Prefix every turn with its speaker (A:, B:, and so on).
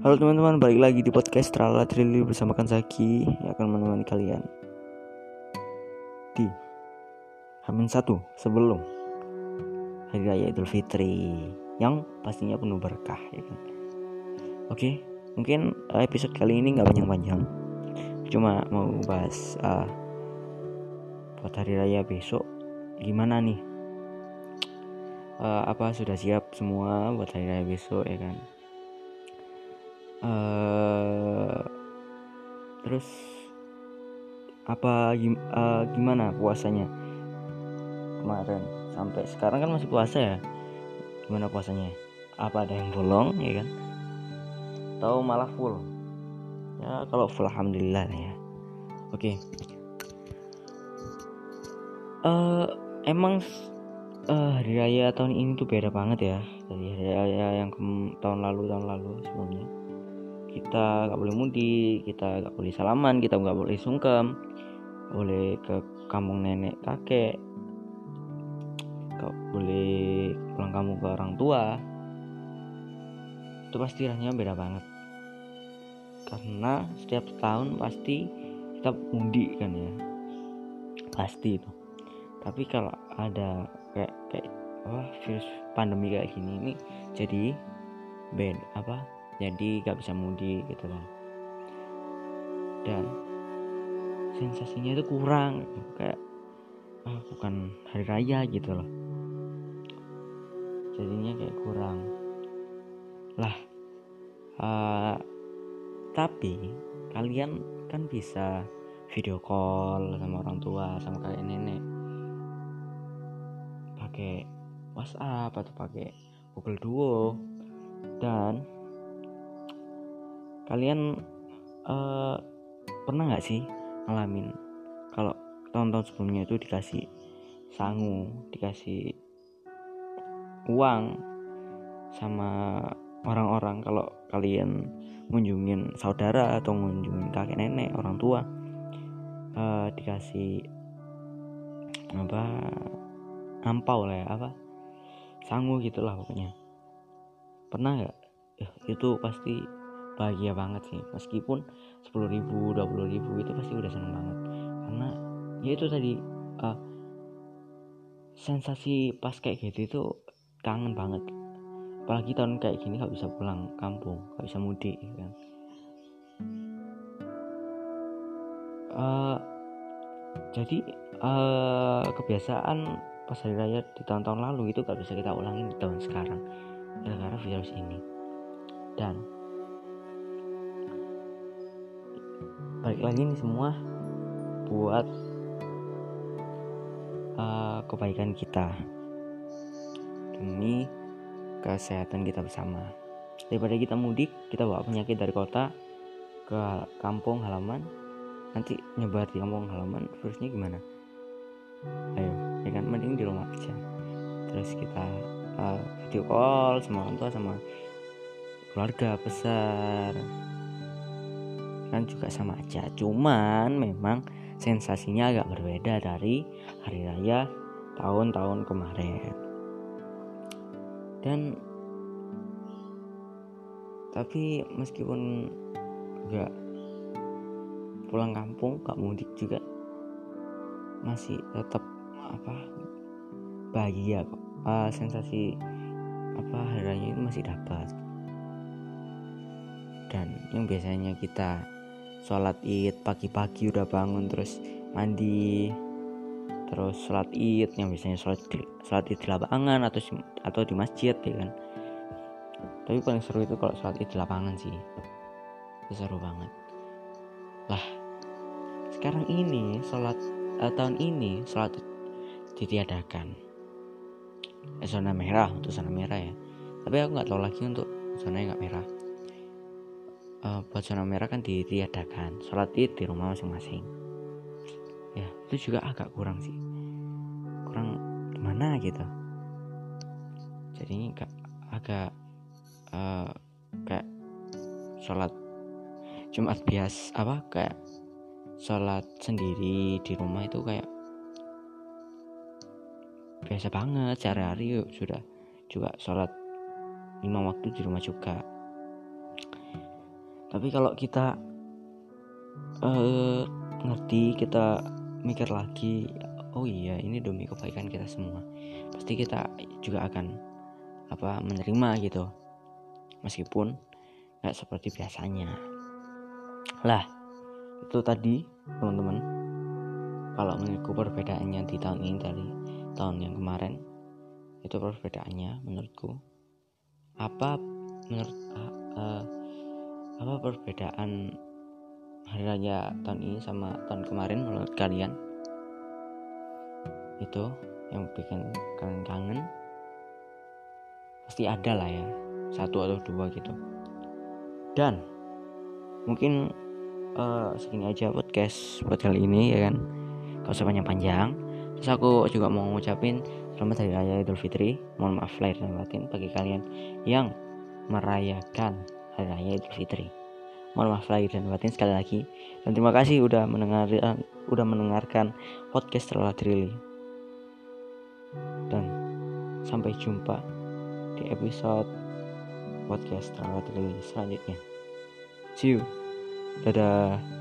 A: Halo teman-teman, balik lagi di podcast Trala Trili bersama Zaki yang akan menemani kalian di Hamin satu sebelum Hari Raya Idul Fitri yang pastinya penuh berkah ya kan. Oke, mungkin eh, episode kali ini nggak panjang-panjang, cuma mau bahas uh, buat Hari Raya besok gimana nih? Uh, apa sudah siap semua buat Hari Raya besok ya kan? Uh, terus apa uh, gimana puasanya? Kemarin sampai sekarang kan masih puasa ya? Gimana puasanya? Apa ada yang bolong ya kan? Atau malah full? Ya kalau full alhamdulillah ya. Oke. Okay. uh, emang uh, hari raya tahun ini tuh beda banget ya? Dari hari raya yang tahun lalu tahun lalu sebelumnya kita nggak boleh mudik kita nggak boleh salaman kita nggak boleh sungkem. Boleh ke kampung nenek kakek. Nggak boleh pulang kamu ke orang tua? Itu pasti rasanya beda banget. Karena setiap tahun pasti kita mudik kan ya. Pasti itu. Tapi kalau ada kayak kayak apa virus pandemi kayak gini ini jadi bed apa jadi gak bisa mudik gitu kan. Dan sensasinya itu kurang kayak ah, bukan hari raya gitu loh. Jadinya kayak kurang. Lah uh, tapi kalian kan bisa video call sama orang tua sama kakek nenek. Pakai WhatsApp atau pakai Google Duo. Dan kalian uh, pernah nggak sih ngalamin kalau tahun-tahun sebelumnya itu dikasih sangu dikasih uang sama orang-orang kalau kalian ngunjungin saudara atau ngunjungin kakek nenek orang tua uh, dikasih apa ampau lah ya apa sangu gitulah pokoknya. Pernah nggak? Ya, itu pasti bahagia banget sih. Meskipun 10 ribu 20 ribu itu pasti udah seneng banget. Karena ya itu tadi uh, sensasi pas kayak gitu itu kangen banget. Apalagi tahun kayak gini gak bisa pulang kampung gak bisa mudik gitu kan? Uh, jadi uh, kebiasaan pas hari raya di tahun-tahun lalu itu gak bisa kita ulangin di tahun sekarang. Gara-gara virus ini. Dan balik lagi nih semua buat uh, kebaikan kita. Demi kesehatan kita bersama. Daripada kita mudik kita bawa penyakit dari kota ke kampung halaman. Nanti nyebar di kampung halaman virusnya gimana? Ayo ya kan? Mending di rumah aja. Terus kita uh, video call sama orang tua sama keluarga besar kan juga sama aja. Cuman memang sensasinya agak berbeda dari hari raya tahun-tahun kemarin. Dan tapi meskipun gak pulang kampung gak mudik juga masih tetap apa bahagia kok. Uh, sensasi apa hari raya itu masih dapat. Dan yang biasanya kita sholat id pagi-pagi udah bangun terus mandi. Terus sholat id yang biasanya sholat di, sholat id di lapangan atau atau di masjid ya kan. Tapi paling seru itu kalau sholat id di lapangan sih. Itu seru banget. Lah sekarang ini sholat uh, tahun ini sholat ditiadakan. Eh, zona merah untuk zona merah ya. Tapi aku nggak tahu lagi untuk zona yang nggak merah uh, buat zona merah kan ditiadakan sholat id di rumah masing-masing. Ya itu juga agak kurang sih. Kurang gimana gitu. Jadi agak agak uh, kayak sholat Jumat bias apa kayak sholat sendiri di rumah itu kayak biasa banget sehari-hari sudah juga sholat lima waktu di rumah juga tapi kalau kita uh, ngerti kita mikir lagi oh iya ini demi kebaikan kita semua pasti kita juga akan apa menerima gitu. Meskipun nggak seperti biasanya. Lah itu tadi teman-teman. Kalau menurutku perbedaannya di tahun ini dari tahun yang kemarin itu perbedaannya menurutku apa menurut uh, uh, apa perbedaan hari raya tahun ini sama tahun kemarin menurut kalian? Itu yang bikin kalian kangen? Pasti ada lah ya satu atau dua gitu. Dan mungkin uh, segini aja podcast buat kali ini ya kan. Gak usah panjang-panjang. Terus aku juga mau ngucapin selamat hari raya idul fitri. Mohon maaf lahir dan batin bagi kalian yang merayakan hari raya idul fitri. Mohon maaf lahir dan batin sekali lagi dan terima kasih udah mendengarkan udah mendengarkan podcast setelah Trili dan sampai jumpa di episode podcast Terawat selanjutnya. See you. Dadah